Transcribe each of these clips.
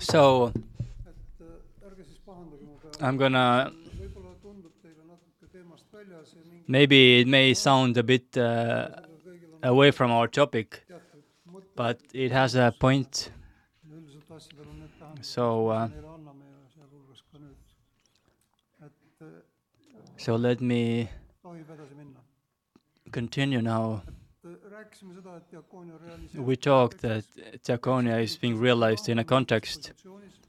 So I'm gonna. Maybe it may sound a bit uh, away from our topic, but it has a point. So, uh, so let me continue now. We talked that diaconia is being realized in a context.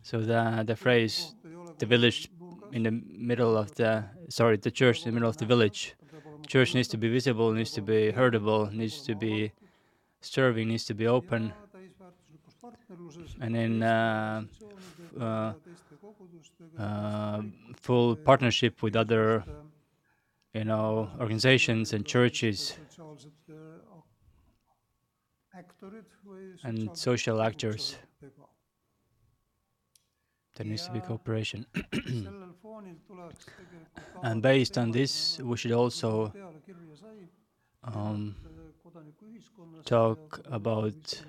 So the the phrase "the village in the middle of the sorry the church in the middle of the village," church needs to be visible, needs to be heardable, needs to be serving, needs to be open, and in uh, uh, uh, full partnership with other, you know, organizations and churches and social actors. There needs to be cooperation. and based on this, we should also um, talk about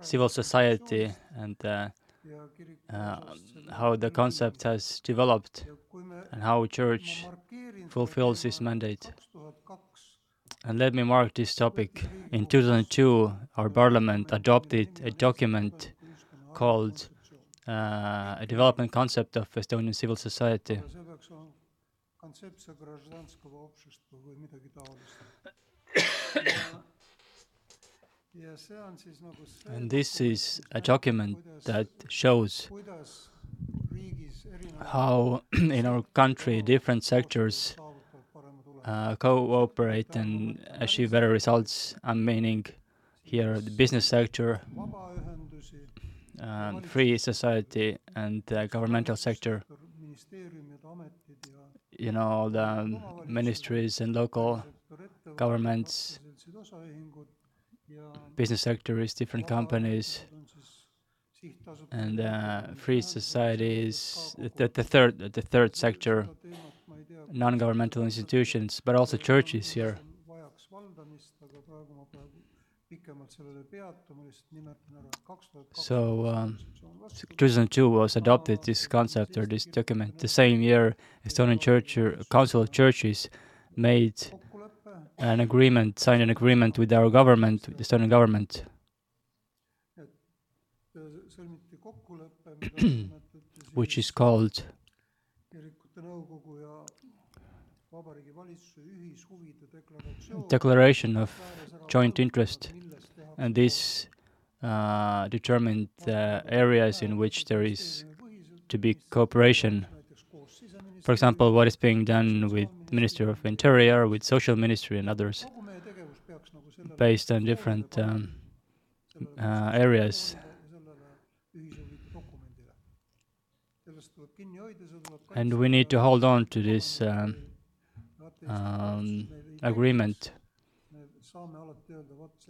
civil society and uh, uh, how the concept has developed and how church fulfills its mandate. And let me mark this topic. In 2002, our parliament adopted a document called uh, A Development Concept of Estonian Civil Society. And this is a document that shows how in our country different sectors uh, cooperate and achieve better results. I'm meaning here the business sector, um, free society, and the governmental sector. You know, the ministries and local governments, business sector is different companies, and uh, free societies. the, the third the third sector non-governmental institutions, but also churches here. So, um, 2002 was adopted this concept or this document. The same year, Estonian Church Council of Churches made an agreement, signed an agreement with our government, with the Estonian government. which is called declaration of joint interest, and this uh, determined the areas in which there is to be cooperation. For example, what is being done with Ministry of Interior, with Social Ministry, and others, based on different um, uh, areas. And we need to hold on to this. Um, um, agreement.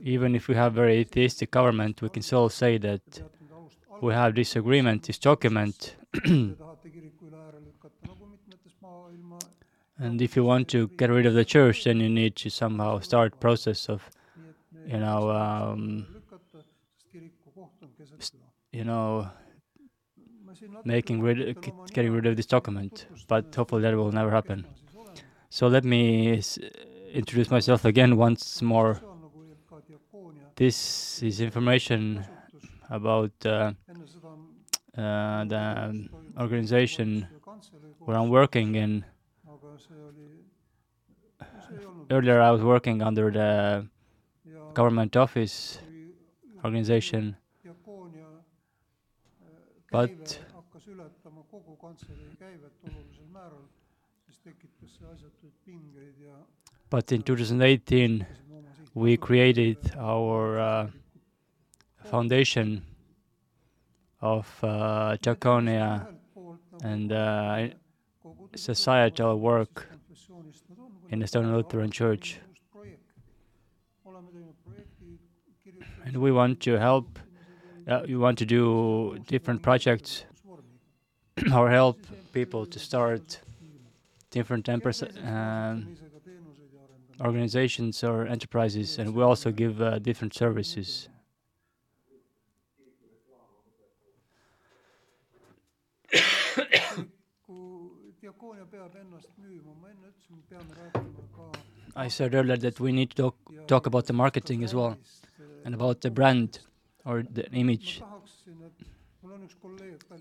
Even if we have very atheistic government, we can still say that we have this agreement, this document. and if you want to get rid of the church, then you need to somehow start process of, you know, um, you know, making rid, getting rid of this document. But hopefully that will never happen. So let me introduce myself again once more. This is information about uh, uh, the organization where I'm working in. Earlier, I was working under the government office organization, but but in 2018, we created our uh, foundation of uh, and uh, societal work in the Estonian Lutheran Church. And we want to help, uh, we want to do different projects or help people to start different um, organizations or enterprises, and we also give uh, different services. I said earlier that we need to talk, talk about the marketing as well and about the brand or the image.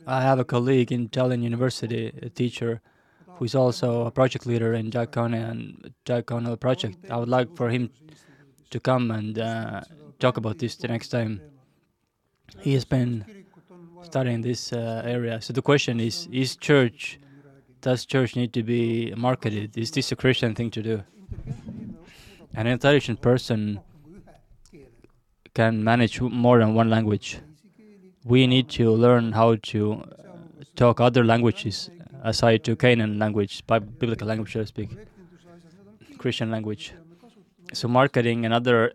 I have a colleague in Tallinn University, a teacher who is also a project leader in Diaconia and Diaconal project. I would like for him to come and uh, talk about this the next time. He has been studying this uh, area. So the question is: Is church? Does church need to be marketed? Is this a Christian thing to do? An intelligent person can manage more than one language. We need to learn how to talk other languages aside to Canaan language, biblical language, so to speak, Christian language. So marketing and other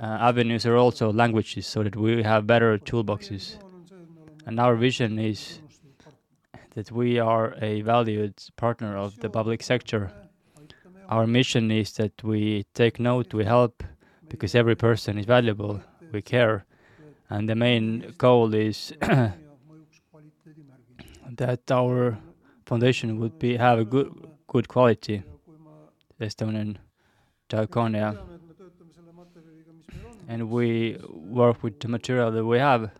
uh, avenues are also languages, so that we have better toolboxes. And our vision is that we are a valued partner of the public sector. Our mission is that we take note, we help, because every person is valuable, we care. And the main goal is that our foundation would be have a good good quality. Estonian diaconia and we work with the material that we have.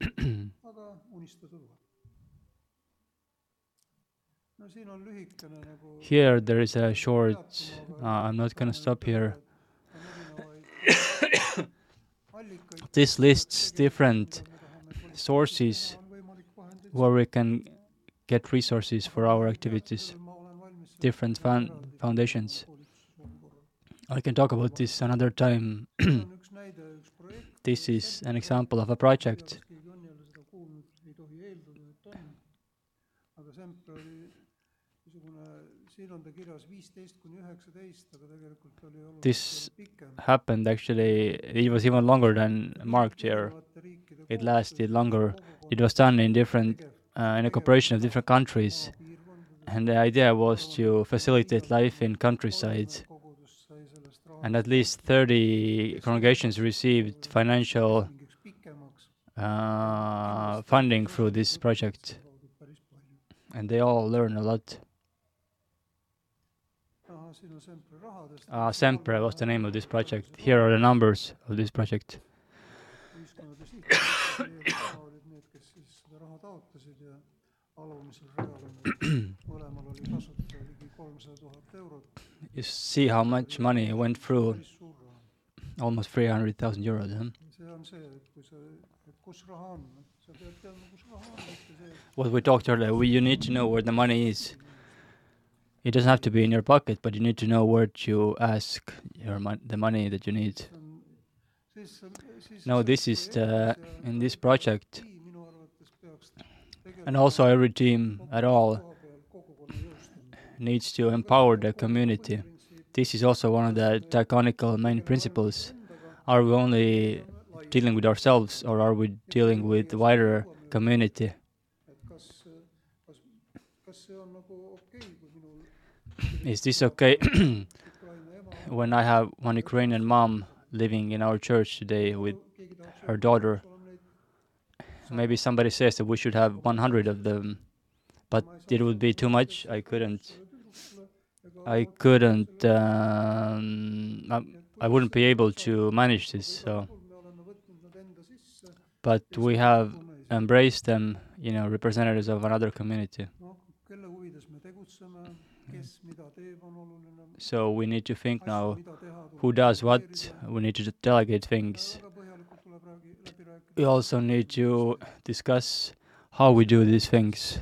Here there is a short, uh, I'm not going to stop here. This lists different sources where we can get resources for our activities, different foundations. I can talk about this another time. this is an example of a project. This happened actually, it was even longer than marked here. It lasted longer. It was done in different, uh, in a cooperation of different countries. And the idea was to facilitate life in countryside. And at least 30 congregations received financial uh, funding through this project. And they all learn a lot. Uh, Sempre was the name of this project. Here are the numbers of this project. you see how much money went through almost 300,000 euros. Huh? What we talked earlier, we, you need to know where the money is. It doesn't have to be in your pocket, but you need to know where to ask your mon- the money that you need. No, this is the, in this project, and also every team at all needs to empower the community. This is also one of the diaconical main principles. Are we only dealing with ourselves, or are we dealing with the wider community? Is this okay when I have one Ukrainian mom living in our church today with her daughter? Maybe somebody says that we should have 100 of them, but it would be too much. I couldn't. I couldn't. Um, I, I wouldn't be able to manage this. So, but we have embraced them, you know, representatives of another community. So we need to think now who does what, we need to delegate things. We also need to discuss how we do these things.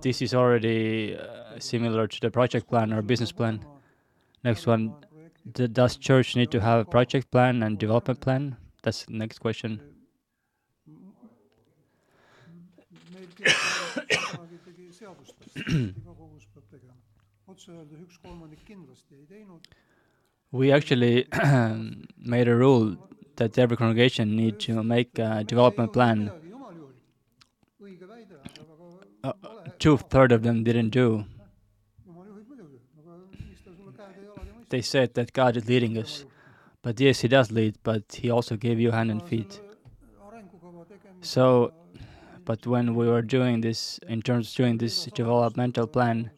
This is already uh, similar to the project plan or business plan. Next one, does church need to have a project plan and development plan? That's the next question. We actually made a rule that every congregation need to make a development plan. Uh, two third of them didn't do. they said that God is leading us. But yes, He does lead, but He also gave you hand and feet. So, but when we were doing this, in terms of doing this developmental plan,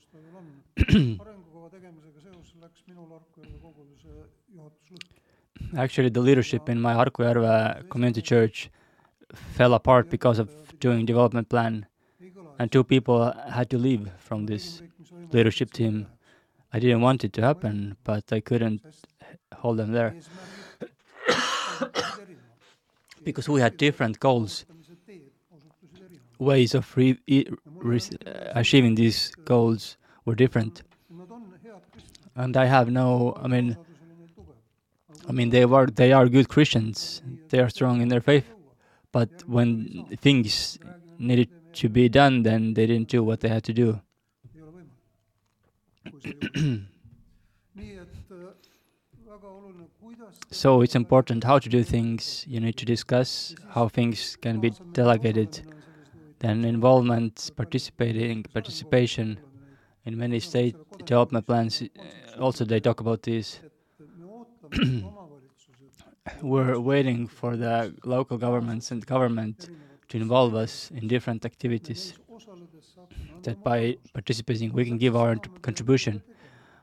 actually the leadership in my Harku Järve community church fell apart because of doing development plan, and two people had to leave from this leadership team. I didn't want it to happen, but I couldn't hold them there because we had different goals, ways of re- re- uh, achieving these goals were different. And I have no, I mean, I mean they were they are good Christians. They are strong in their faith, but when things needed to be done, then they didn't do what they had to do. So it's important how to do things. You need to discuss how things can be delegated. Then involvement, participating, participation in many state development plans. uh, Also, they talk about this. We're waiting for the local governments and government to involve us in different activities. That by participating, we can give our contribution.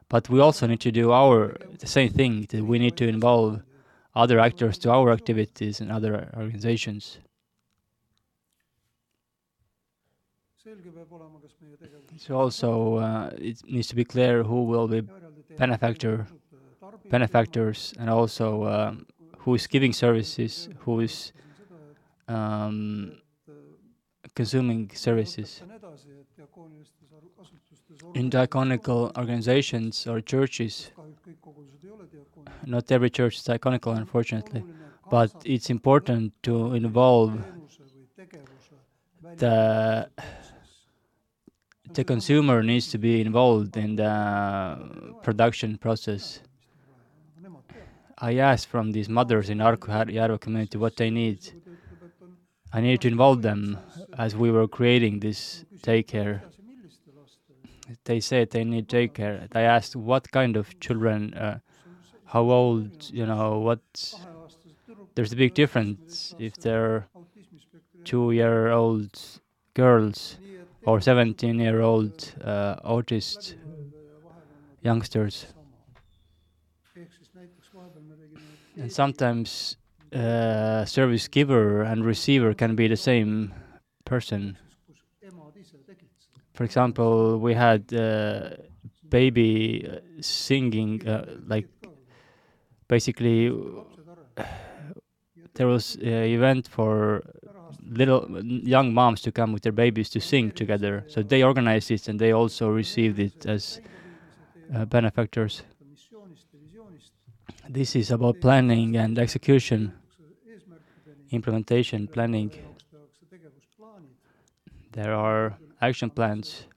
But we also need to do our the same thing. That we need to involve other actors to our activities and other organizations. So also uh, it needs to be clear who will be benefactor, benefactors, and also um, who is giving services, who is um, consuming services. In diaconical organizations or churches, not every church is diaconical, unfortunately, but it's important to involve the the consumer needs to be involved in the production process. I asked from these mothers in Järve community what they need. I needed to involve them as we were creating this daycare. They said they need daycare. I asked what kind of children, uh, how old, you know, what. There's a big difference if they're two-year-old girls or 17-year-old uh, autist youngsters. And sometimes uh, service giver and receiver can be the same person. For example, we had uh, baby uh, singing, uh, like basically there was an event for little young moms to come with their babies to sing together. So they organized it and they also received it as uh, benefactors. This is about planning and execution, implementation, planning. There are action plans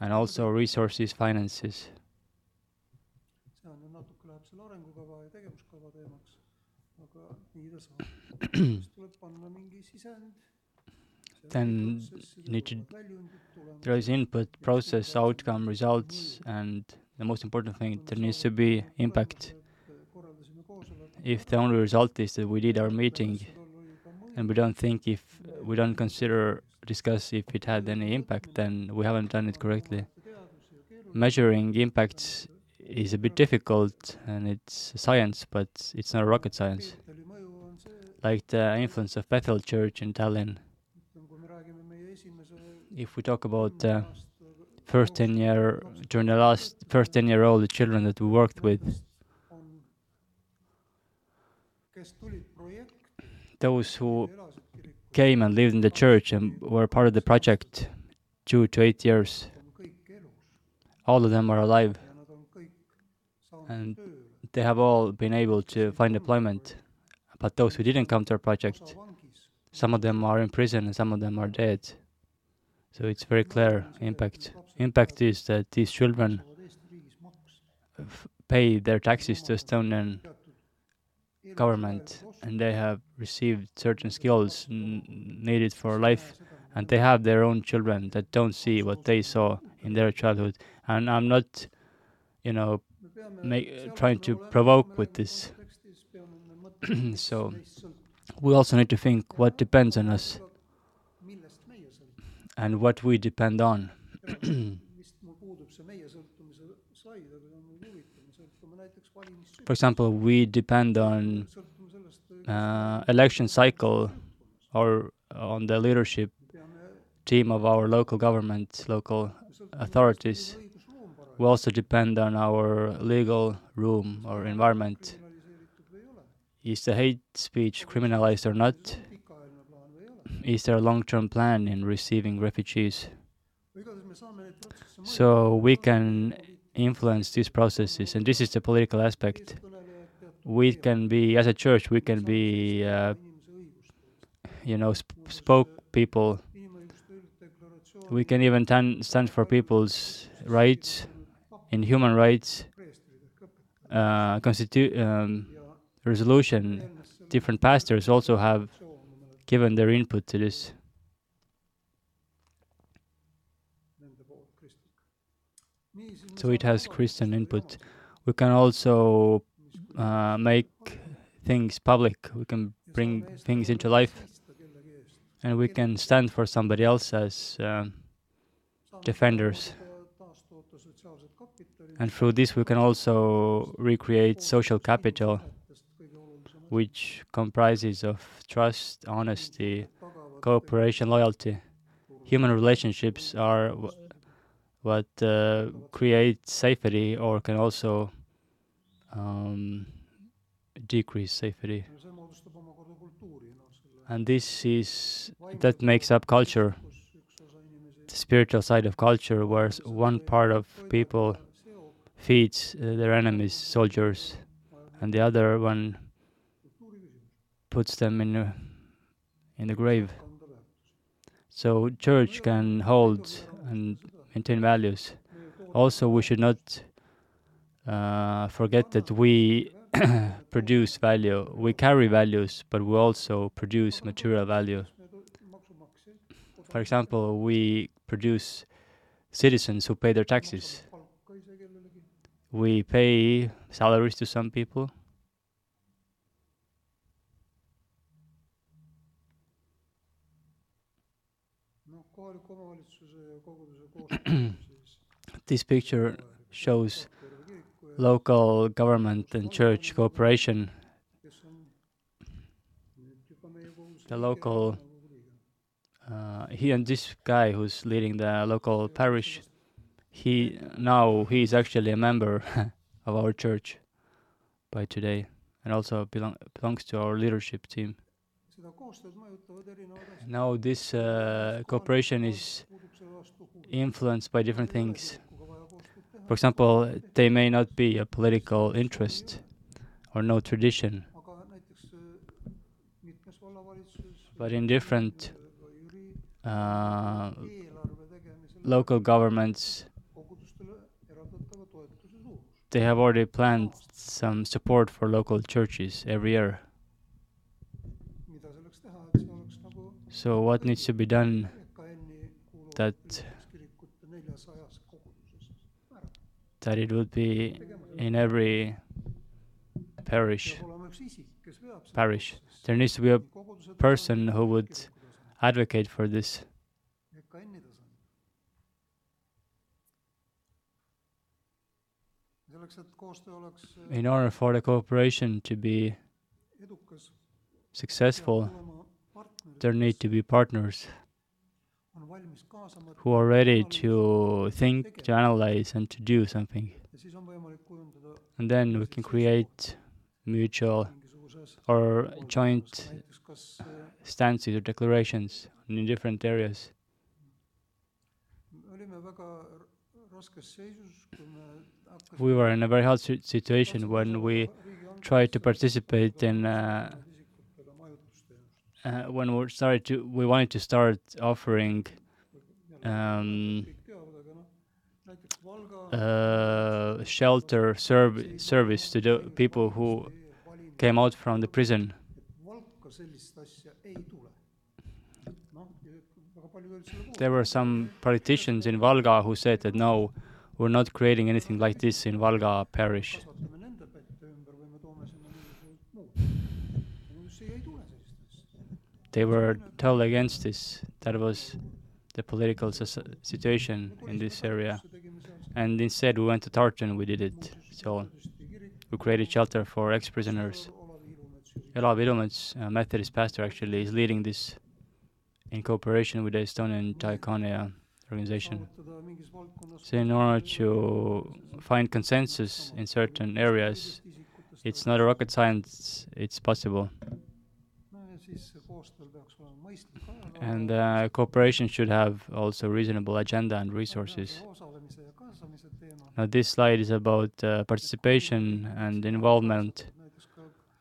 and also resources, finances. Then you need to there is input, process, outcome, results, and the most important thing there needs to be impact. If the only result is that we did our meeting and we don't think if we don't consider discuss if it had any impact, then we haven't done it correctly. Measuring impacts is a bit difficult and it's science, but it's not rocket science. Like the influence of Bethel Church in Tallinn. If we talk about the uh, first 10 year, during the last first 10 year old children that we worked with, those who came and lived in the church and were part of the project two to eight years, all of them are alive and they have all been able to find employment. But those who didn't come to our project, some of them are in prison and some of them are dead. So it's very clear impact. Impact is that these children pay their taxes to Estonian government and they have received certain skills needed for life and they have their own children that don't see what they saw in their childhood and i'm not you know make, trying to provoke with this. so we also need to think what depends on us and what we depend on. For example, we depend on uh, election cycle or on the leadership team of our local government, local authorities. We also depend on our legal room or environment. Is the hate speech criminalized or not? Is there a long-term plan in receiving refugees? So we can influence these processes, and this is the political aspect. We can be, as a church, we can be, uh, you know, sp spoke people. We can even stand for people's rights in human rights uh, um, resolution. Different pastors also have given their input to this. So it has Christian input. We can also uh, make things public. We can bring things into life, and we can stand for somebody else as uh, defenders. And through this, we can also recreate social capital, which comprises of trust, honesty, cooperation, loyalty. Human relationships are what uh, create safety or can also um, decrease safety. And this is that makes up culture, the spiritual side of culture, where one part of people feeds uh, their enemies, soldiers, and the other one puts them in a, in the grave. So church can hold and maintain values. Also, we should not uh, forget that we produce value. We carry values, but we also produce material value. For example, we produce citizens who pay their taxes. We pay salaries to some people. this picture shows local government and church cooperation. The local, uh, he and this guy who's leading the local parish, he now he is actually a member of our church by today, and also belong, belongs to our leadership team. Now this uh, cooperation is influenced by different things. For example, they may not be a political interest or no tradition. But in different uh, local governments, they have already planned some support for local churches every year. So what needs to be done that that it would be in every parish. Parish. There needs to be a person who would advocate for this. In order for the cooperation to be successful there need to be partners who are ready to think, to analyze, and to do something. And then we can create mutual or joint stances or declarations in different areas. We were in a very hard situation when we tried to participate in uh, uh, when we started to, we wanted to start offering um, uh, shelter serv- service to the people who came out from the prison. There were some politicians in Valga who said that no, We're not creating anything like this in Valga parish. They were totally against this. That was the political situation in this area. And instead, we went to Tartu we did it. So, we created shelter for ex-prisoners. Elav Ilumets, a uh, Methodist pastor, actually is leading this in cooperation with the Estonian Diaconia organization. So in order to find consensus in certain areas, it's not a rocket science, it's possible. And uh, cooperation should have also reasonable agenda and resources. osalemise ja kaasamise teema. Now, this slide is about uh, participation and involvement,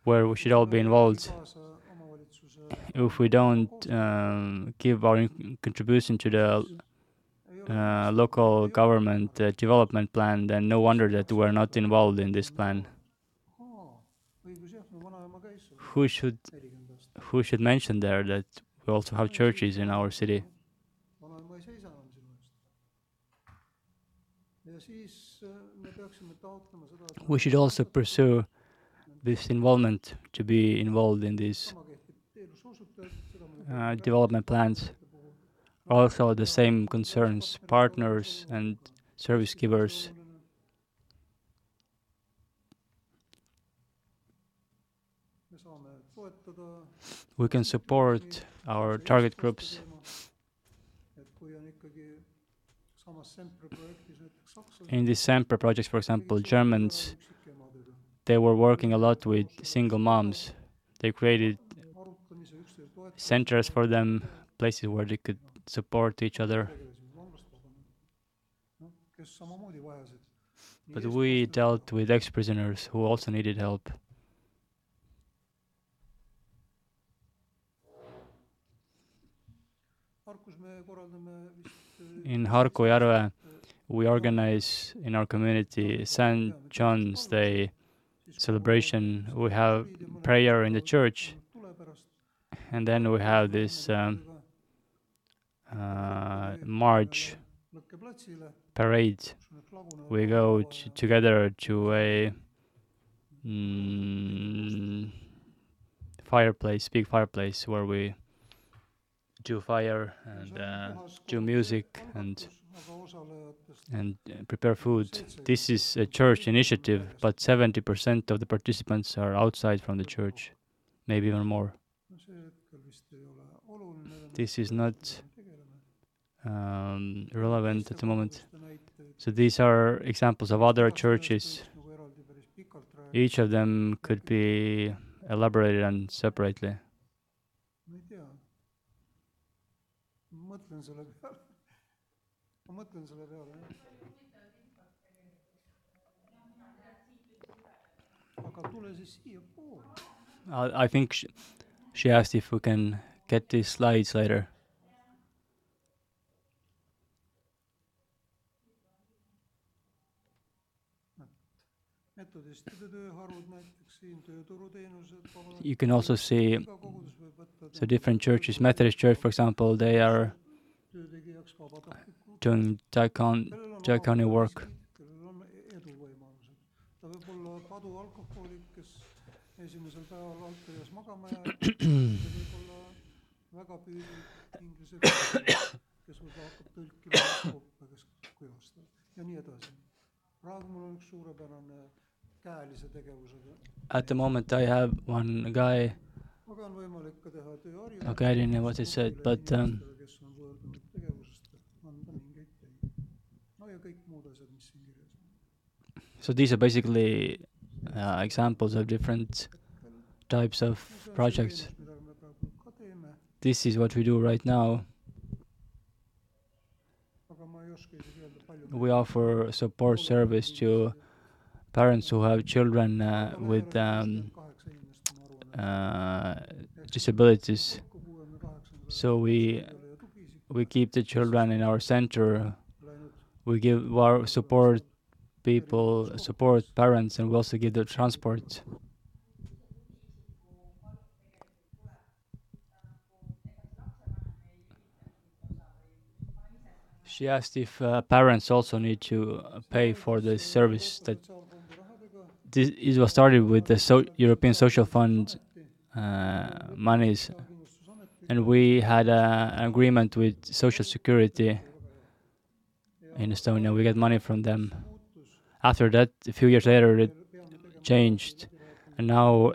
where we should all be involved. If we don't um, give our contribution to the uh, local government uh, development plan, then no wonder that we're not involved in this plan. Aa, õigus jah, mu vanaema käis seal Who should. Who should mention there that we also have churches in our city? We should also pursue this involvement to be involved in these uh, development plans. Also, the same concerns partners and service givers. We can support our target groups. In this Sempre project, for example, Germans they were working a lot with single moms. They created centers for them, places where they could support each other. But we dealt with ex prisoners who also needed help. In Harku Järve, we organize in our community St. John's Day celebration. We have prayer in the church, and then we have this um, uh, march, parade. We go t- together to a mm, fireplace, big fireplace, where we do fire and uh, do music and and uh, prepare food. This is a church initiative, but 70% of the participants are outside from the church, maybe even more. This is not um, relevant at the moment. So these are examples of other churches. Each of them could be elaborated on separately. Aga tule siis siiapoole. I, I think sh- she asked if we can get these slides later. metodistide tööharud näiteks siin, tööturuteenused. You can also see so different churches. Methodist Church, for example, they are. doing diacon, diacony work. At the moment, I have one guy. Okay, I didn't know what he said, but um, so these are basically uh, examples of different types of projects. This is what we do right now. We offer support service to parents who have children uh, with um, uh, disabilities. So we we keep the children in our center. We give our support people, support parents, and we also give the transport. She asked if uh, parents also need to uh, pay for the service that this it was started with the so- European Social Fund uh, monies, and we had a, an agreement with Social Security in Estonia. We get money from them. After that, a few years later, it changed, and now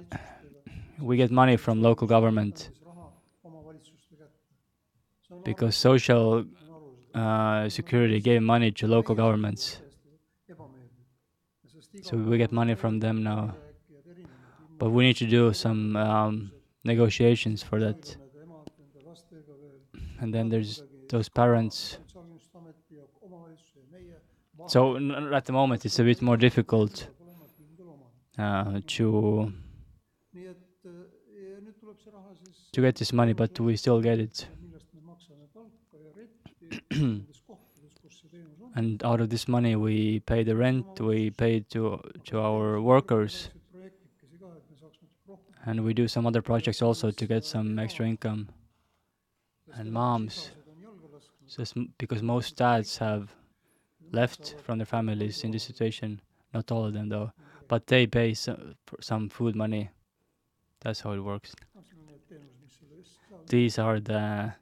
we get money from local government because social uh, security gave money to local governments. So we get money from them now. But we need to do some um, negotiations for that. And then there's those parents. So at the moment, it's a bit more difficult uh, to to get this money, but we still get it. And out of this money, we pay the rent, we pay to to our workers, and we do some other projects also to get some extra income. And moms. So because most dads have left from their families in this situation, not all of them though, but they pay some, some food money. That's how it works. These are the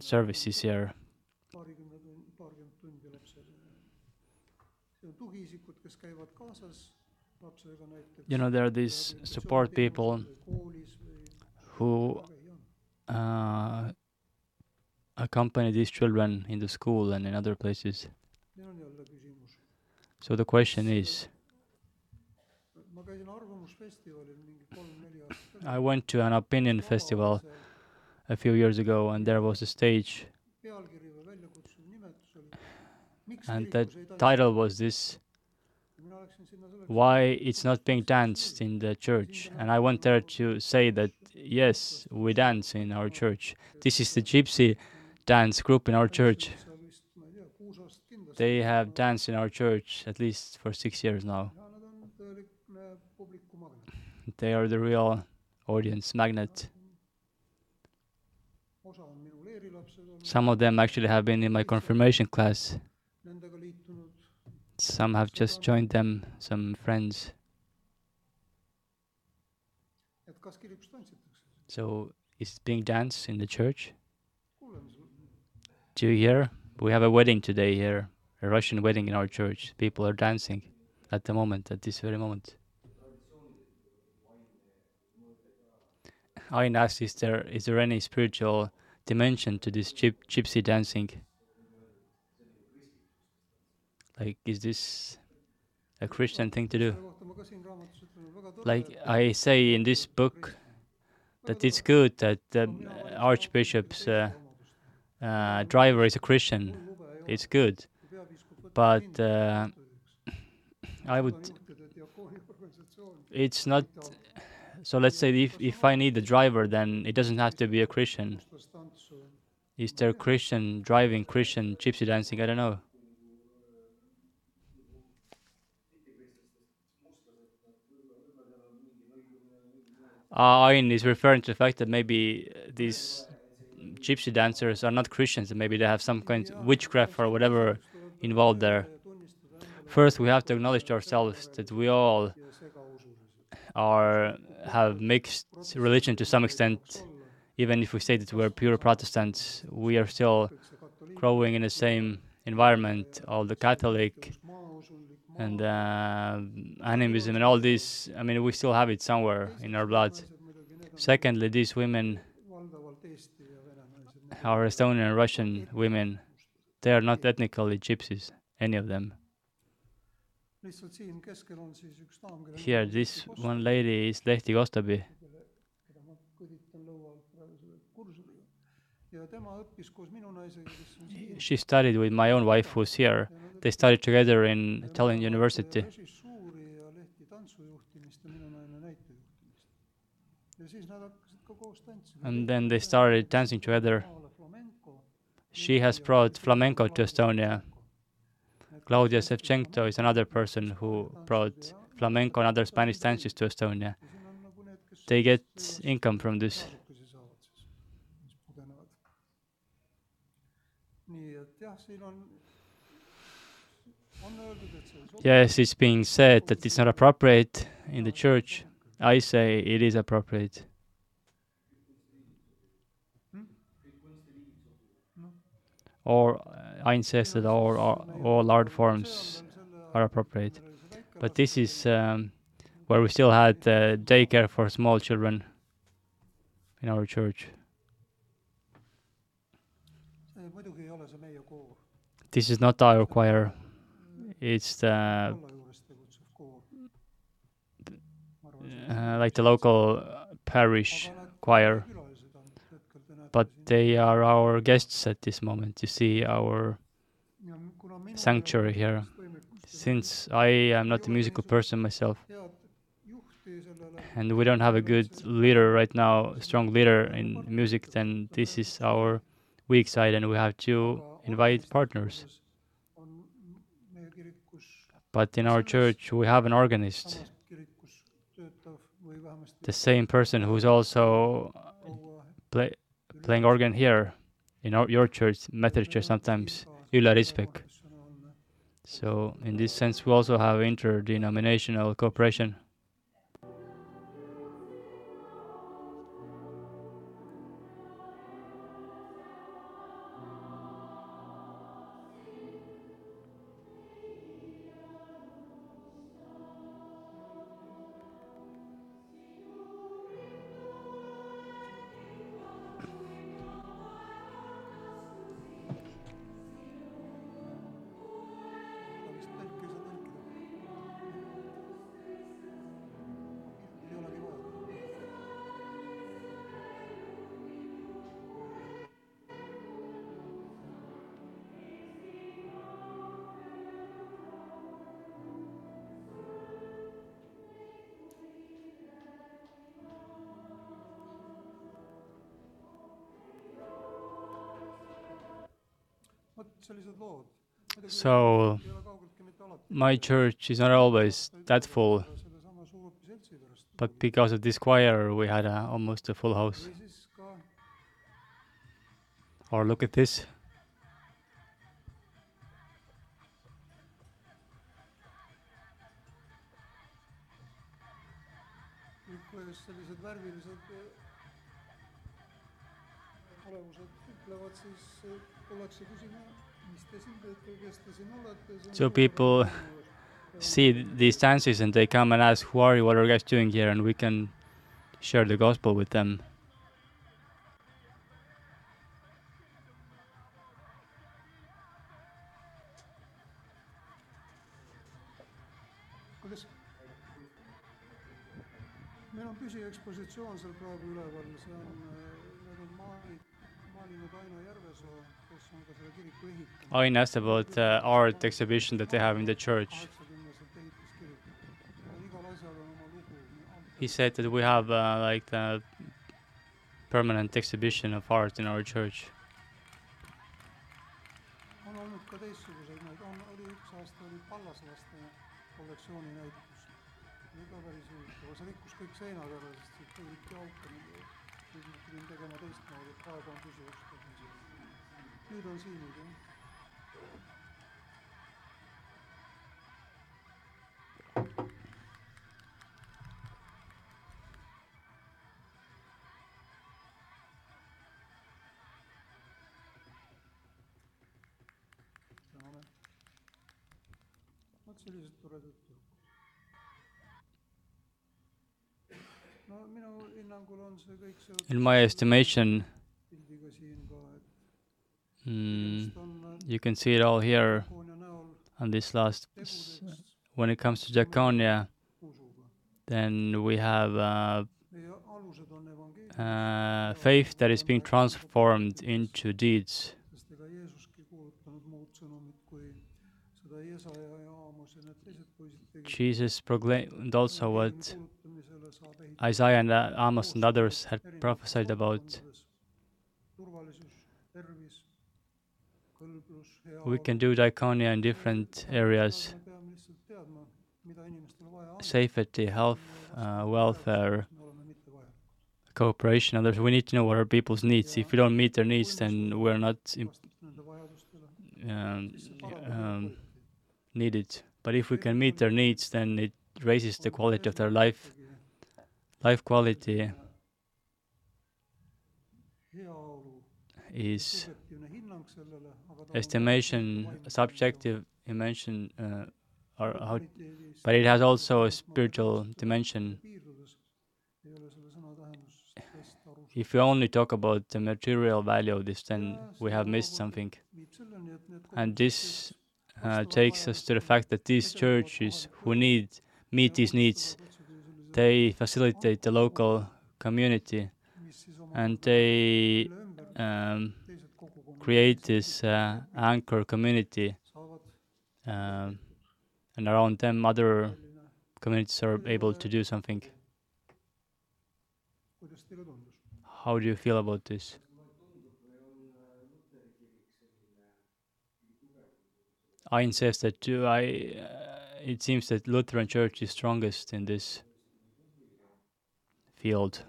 services here. You know, there are these support people who uh, accompany these children in the school and in other places. So the question is I went to an opinion festival a few years ago, and there was a stage, and the title was this Why it's not being danced in the church? And I went there to say that yes, we dance in our church. This is the gypsy dance group in our church. seal vist ma ei tea kuus aastat kindlasti They have danced in our church at least for six years now. ja nad on tõeline publikumagnet They are the real audience magnet. osa on minu leerilapsed olnud Some of them actually have been in my confirmation class. Some have just joined them, some friends. et kas kirikus tantsitakse So is being danced in the church? Do you hear? We have a wedding today here, a Russian wedding in our church. People are dancing at the moment, at this very moment. Ain asked, is there is there any spiritual dimension to this gyp- gypsy dancing? Like, is this a Christian thing to do? Like I say in this book, that it's good that the Archbishop's uh, uh, driver is a Christian. It's good, but uh, I would. It's not. So let's say if if I need a driver, then it doesn't have to be a Christian. Is there Christian driving, Christian gypsy dancing? I don't know. Uh, Ain is referring to the fact that maybe these gypsy dancers are not Christians, and maybe they have some kind of witchcraft or whatever involved there. First, we have to acknowledge to ourselves that we all are have mixed religion to some extent. Even if we say that we're pure Protestants, we are still growing in the same environment. All the Catholic and uh, animism and all this. I mean, we still have it somewhere in our blood. Secondly, these women are Estonian and Russian women. They are not ethnically gypsies, any of them. Here, this one lady is Lehti Kostabi. She studied with my own wife, who's here. They studied together in Tallinn University. And then they started dancing together. She has brought flamenco to Estonia. Claudia Sevchenko is another person who brought flamenco and other Spanish dances to Estonia. They get income from this. Yes, it's being said that it's not appropriate in the church. I say it is appropriate. Or uh, I insist that all, all, art forms are appropriate. But this is um, where we still had uh, daycare for small children in our church. This is not our choir. It's the uh, like the local parish choir, but they are our guests at this moment. You see our sanctuary here. Since I am not a musical person myself, and we don't have a good leader right now, strong leader in music, then this is our weak side, and we have to invite partners. But in our church, we have an organist, the same person who's also play, playing organ here in our, your church, Methodist Church sometimes, professionaalne So in this sense, we also have interdenominational cooperation. So my church is not always that full, but because of this choir, we had a, almost a full house. Or look at this. ütlevad, siis küsima, So people See these dances and they come and ask, Who are you? What are you guys doing here? And we can share the gospel with them. Ain asked about the art exhibition that they have in the church. He said that we have uh, like the permanent exhibition of art in our church. nüüd on siin nüüd jah. tänane. vot sellised toredad tüdrukud. no minu hinnangul on see kõik seotud In my estimation, pildiga siin ka, et mm, you can see it all here on this last. When it comes to usuga. then we have uh, uh, faith that is being transformed into deeds. Jesus proclaimed also what Isaiah and uh, Amos and others had prophesied about. We. can do diaconia in different areas safety, health, uh, welfare, cooperation, others. We need to know what are people's needs. If we don't meet their needs, then we're not um, um, needed. But if we can meet their needs, then it raises the quality of their life, life quality is subjektiivne hinnang sellele, aga ta estimation subjective dimension uh, or how, but it has also a spiritual dimension. Piirdudes ei ole selle sõna tähendusest aru if we only talk about the material value of this then we have missed something. Viib selleni, et need and this uh, takes us to the fact that these churches who need meet these needs they facilitate the local community and they um, create this uh, anchor community um, and around them other, communities are able to do something kuidas teile tundus? how do you feel about this Ain says that too. I, uh, it seems that Lutheran Church is strongest in this field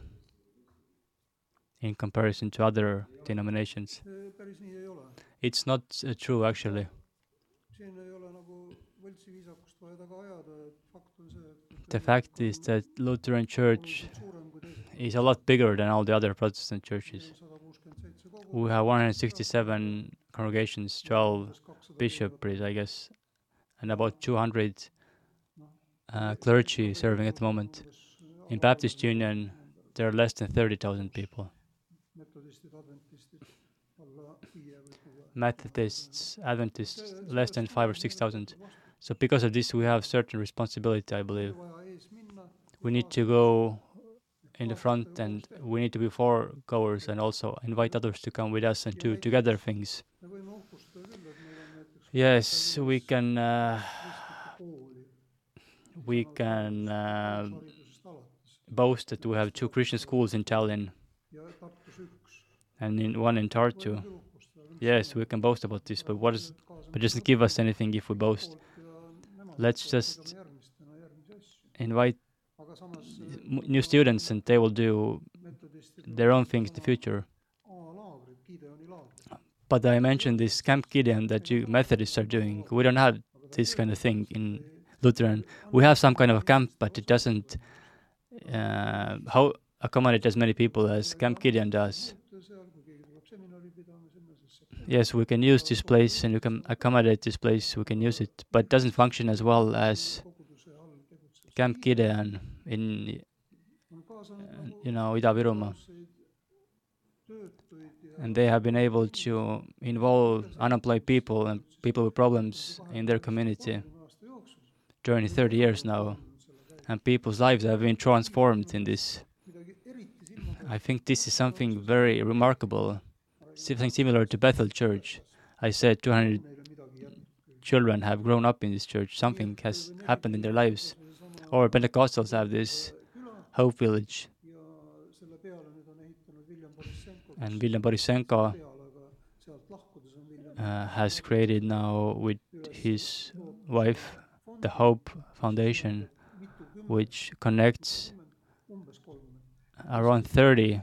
in comparison to other denominations. It's not uh, true actually. The fact is that Lutheran Church is a lot bigger than all the other Protestant churches. We have 167 congregations, 12 bishoprics, I guess, and about 200 uh, clergy serving at the moment. In Baptist Union, there are less than 30,000 people. Methodists, Adventists, less than five or 6,000. So, because of this, we have certain responsibility, I believe. vaja ees minna. We need to go in the front and we need to be foregoers and also invite others to come with us and do together things. me võime uhkustada küll, et meil on näiteks Yes, we can. Uh, we can uh, boast that we have two Christian schools in Tallinn ja Tartus üks. And in one in Tartu. Yes, we can boast about this, but what is? But doesn't give us anything if we boast. Let's just Invite new students, and they will do their own things in the future. But I mentioned this Camp Gideon that you Methodists are doing. We don't have this kind of thing in Lutheran. We have some kind of a camp, but it doesn't uh, how accommodate as many people as Camp Gideon does. Yes, we can use this place and we can accommodate this place. We can use it, but it doesn't function as well as. Camp Gideon in uh, you know Ida-Virumaa, and they have been able to involve unemployed people and people with problems in their community during 30 years now, and people's lives have been transformed in this. I think this is something very remarkable, something similar to Bethel Church. I said 200 neile midagi jätnud. children have grown up in this church. Something has happened in their lives. Or Pentecostals have this Hope Village, and William Borisenko uh, has created now with his wife the Hope Foundation, which connects around 30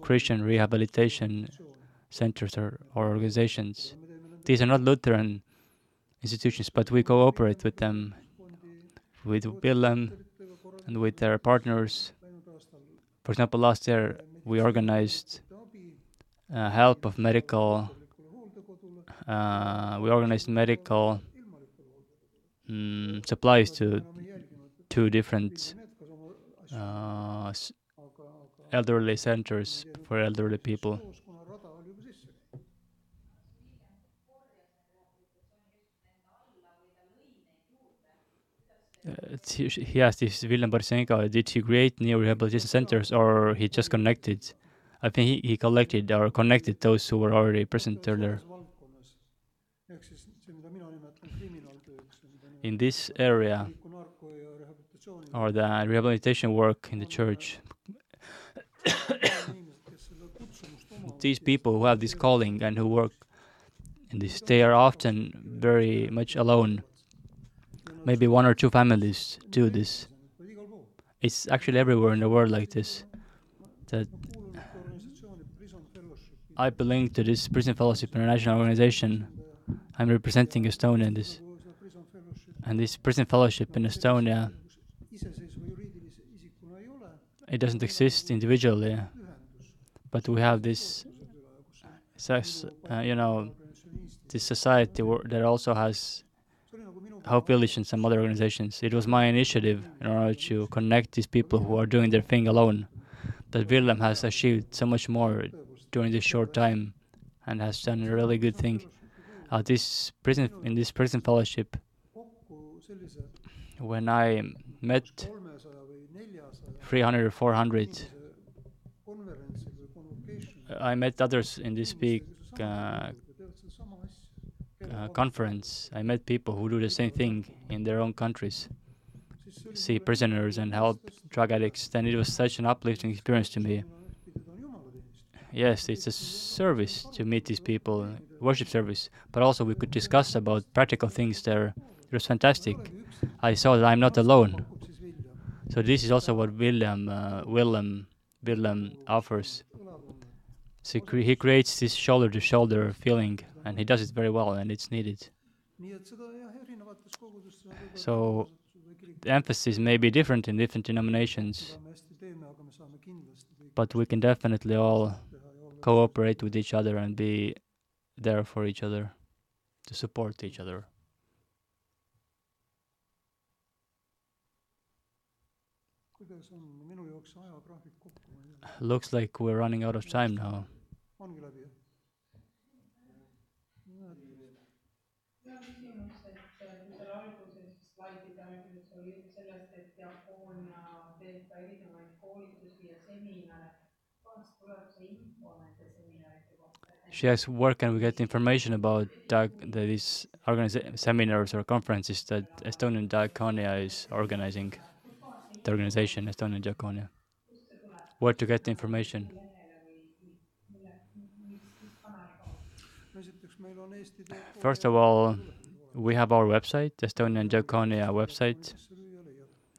Christian rehabilitation. Centers or, or organizations. These are not Lutheran institutions, but we cooperate with them, with Willem and with their partners. For example, last year we organized uh, help of medical, uh, we organized medical mm, supplies to two different uh, elderly centers for elderly people. He, asked if Willem Borisenko did he create new rehabilitation centers or he just connected. I think he, he collected or connected those who were already present earlier. In this area, or the rehabilitation work in the church, these people who have this calling and who work in this, they are often very much alone. Maybe one or two families do this. It's actually everywhere in the world like this. That kuulun ühte organisatsiooni Prison Fellowshipi I belong to this Prison Fellowship International organization, I'm representing Estonia in this, Prison Fellowship and this prison fellowship in Estonia. iseseisva juriidilise isikuna ei ole, It doesn't exist individually, but we have this, kusagil, uh, you know, this society that also has see oli nagu minu Hope Village and some other organizations. It was my initiative in order to connect these people who are doing their thing alone. That Willem has achieved so much more during this short time and has done a really good thing. Uh, this prison in this prison fellowship, when I met kolmesaja või neljasaja 300 or 400, inimese konverentsil või convocation'il I met others in this big uh. Uh, conference. I met people who do the same thing in their own countries, see prisoners and help drug addicts. And it was such an uplifting experience to me. Yes, it's a service to meet these people, worship service, but also we could discuss about practical things there. It was fantastic. I saw that I'm not alone. So this is also what William, uh, Willem, Willem offers. So he, cre- he creates this shoulder-to-shoulder feeling, and he does it very well, and it's needed. So, The emphasis may be different in different denominations, but we can definitely all cooperate with each other and be there for each other, to support each other. Looks like we're running out of time now. She asks, where can we get information about these seminars or conferences that Estonian Diaconia is organizing? The organization Estonian Diaconia. Where to get the information? First of all, we have our website, Estonian Diaconia website.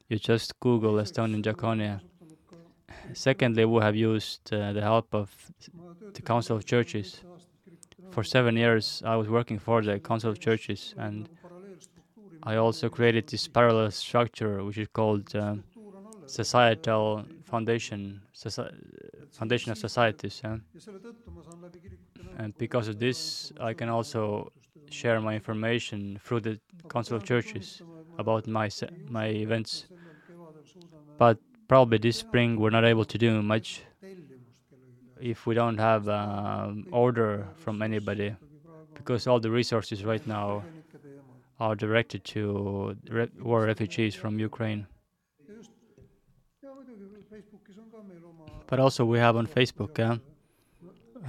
You just Google Estonian Diaconia. Secondly, we have used uh, the help of the Council of Churches. For seven years, I was working for the Council of Churches, and I also created this parallel structure, which is called uh. Societal Foundation, soci- Foundation of Societies. Yeah? And because of this, I can also share my information through the Council of Churches about my my events. But probably this spring we're not able to do much if we don't have um, order from anybody, because all the resources right now are directed to re- war refugees from Ukraine. But also we have on Facebook, uh,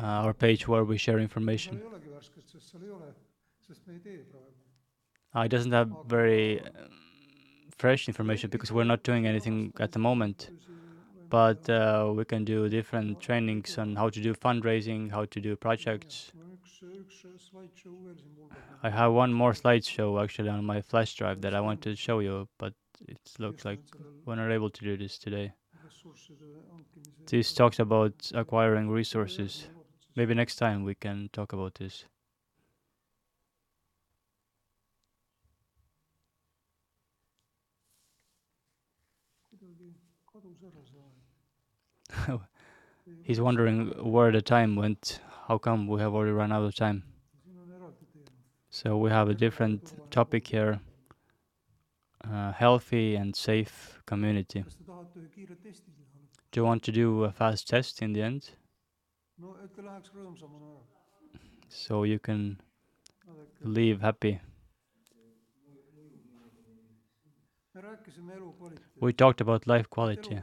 our page where we share information. Uh, it doesn't have very fresh information because we're not doing anything at the moment. But uh, we can do different trainings on how to do fundraising, how to do projects. I have one more slideshow actually on my flash drive that I want to show you, but it looks like we're not able to do this today. This talks about acquiring resources. Maybe next time we can talk about this. He's wondering where the time went. How come we have already run out of time? So we have a different topic here uh, healthy and safe community. Do you want to do a fast test in the end? So you can leave happy. We talked about life quality.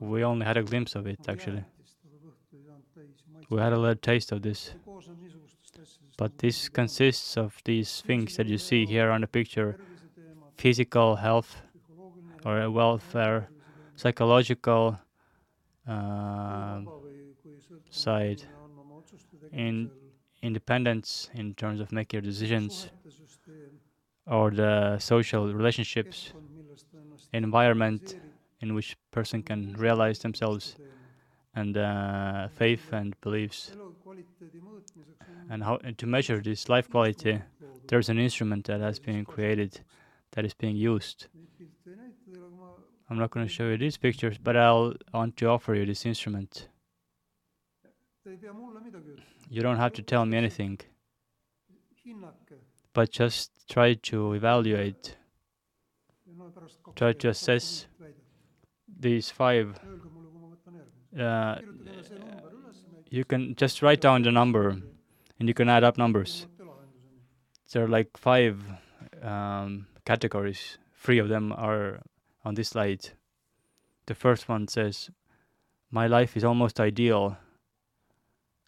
We only had a glimpse of it actually. jäätist, aga kõhtu ei saanud täis ja maitse- We had a little taste of this. see koosneb niisugustest asjadest But this consists of these things that you see here on the picture. physical health or welfare, psychological uh, vaba või kui sõltumatu side inimene on oma otsuste in- independence in terms of making your decisions or the social relationships, environment in which person can realize themselves, and uh, faith and beliefs. And how and to measure this life quality, there's an instrument that has been created that is being used. I'm not going to show you these pictures, but I'll want to offer you this instrument. You don't have to tell me anything, but just try to evaluate Try to assess these five. Uh, you can just write down the number and you can add up numbers. There are like five um, categories. Three of them are on this slide. The first one says, "My life is almost ideal,"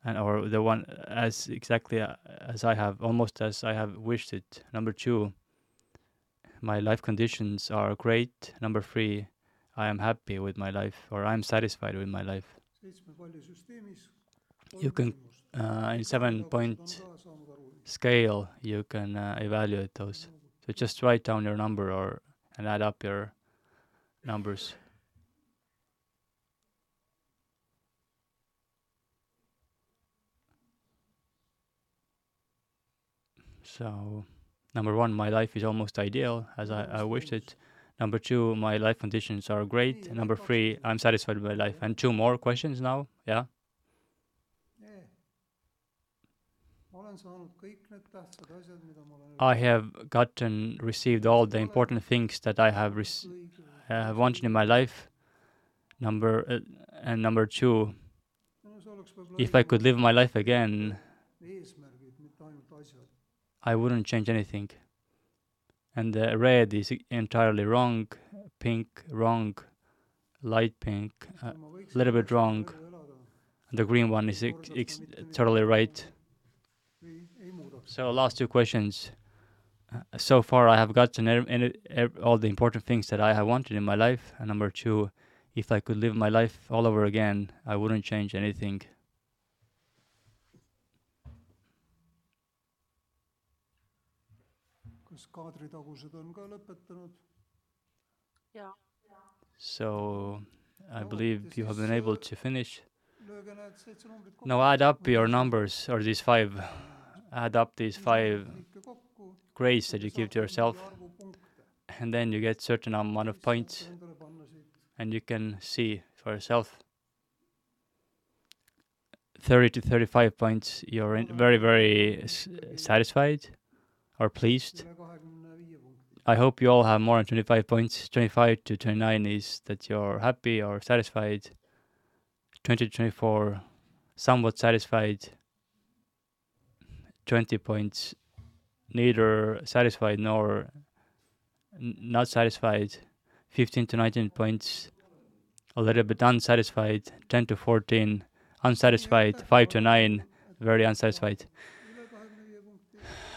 and or the one as exactly uh, as I have, almost as I have wished it. Number two, my life conditions are great. Number three, I am happy with my life, or I'm satisfied with my life. You can- Uh, in seven point scale, you can uh, evaluate those. So just write down your number or and add up your numbers. So, number one, my life is almost ideal as I, I wished it. Number two, my life conditions are great. Number three, I'm satisfied with my life. And two more questions now. Yeah. Ee. ma olen saanud kõik need tähtsad asjad, mida ma olen I have gotten, received all the important things that I have rec- õige- uh, wanted in my life. Number uh, and number two, no see oleks võib-olla if I could live my life again, I wouldn't change anything. And the red is entirely wrong, pink wrong, light pink, uh, little bit wrong. the green one is ex- ex- totally right. So last two questions. Uh, so far, I have gotten ev- any, ev- all the important things that I have wanted in my life. And number two, if I could live my life all over again, I wouldn't change anything. Kas kaadritagused on ka lõpetanud? So I believe you have been able to finish. lööge need seitse numbrit kokku. Now add up your numbers, or these five. Add up these five Liike grades that you give to yourself, mingi arvu punkte. and then you get certain amount of points, saate endale panna siit. and you can see for yourself. 30 to 35 points, you're very, very satisfied or pleased. üle kahekümne viie punkti. I hope you all have more than 25 points. 25 to 29 is that you're happy or satisfied. 20 to 24, somewhat satisfied. 20 points, neither satisfied nor not satisfied. 15 to 19 points, a little bit unsatisfied. 10 to 14, unsatisfied. 5 to 9, very unsatisfied.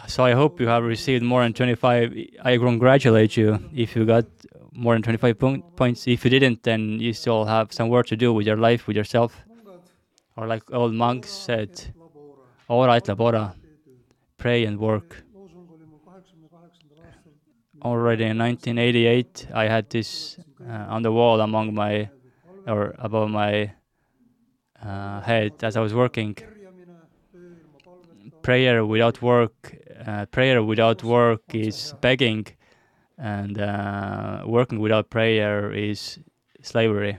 So I hope you have received more than 25. I congratulate you if you got more than 25 point, points. If you didn't, then you still have some work to do with your life, with yourself. Or like old monks said, ora et labora, pray and work. Already in 1988, I had this uh, on the wall among my, or above my uh, head as I was working. Prayer without work uh, prayer without work is begging and uh, working without prayer is slavery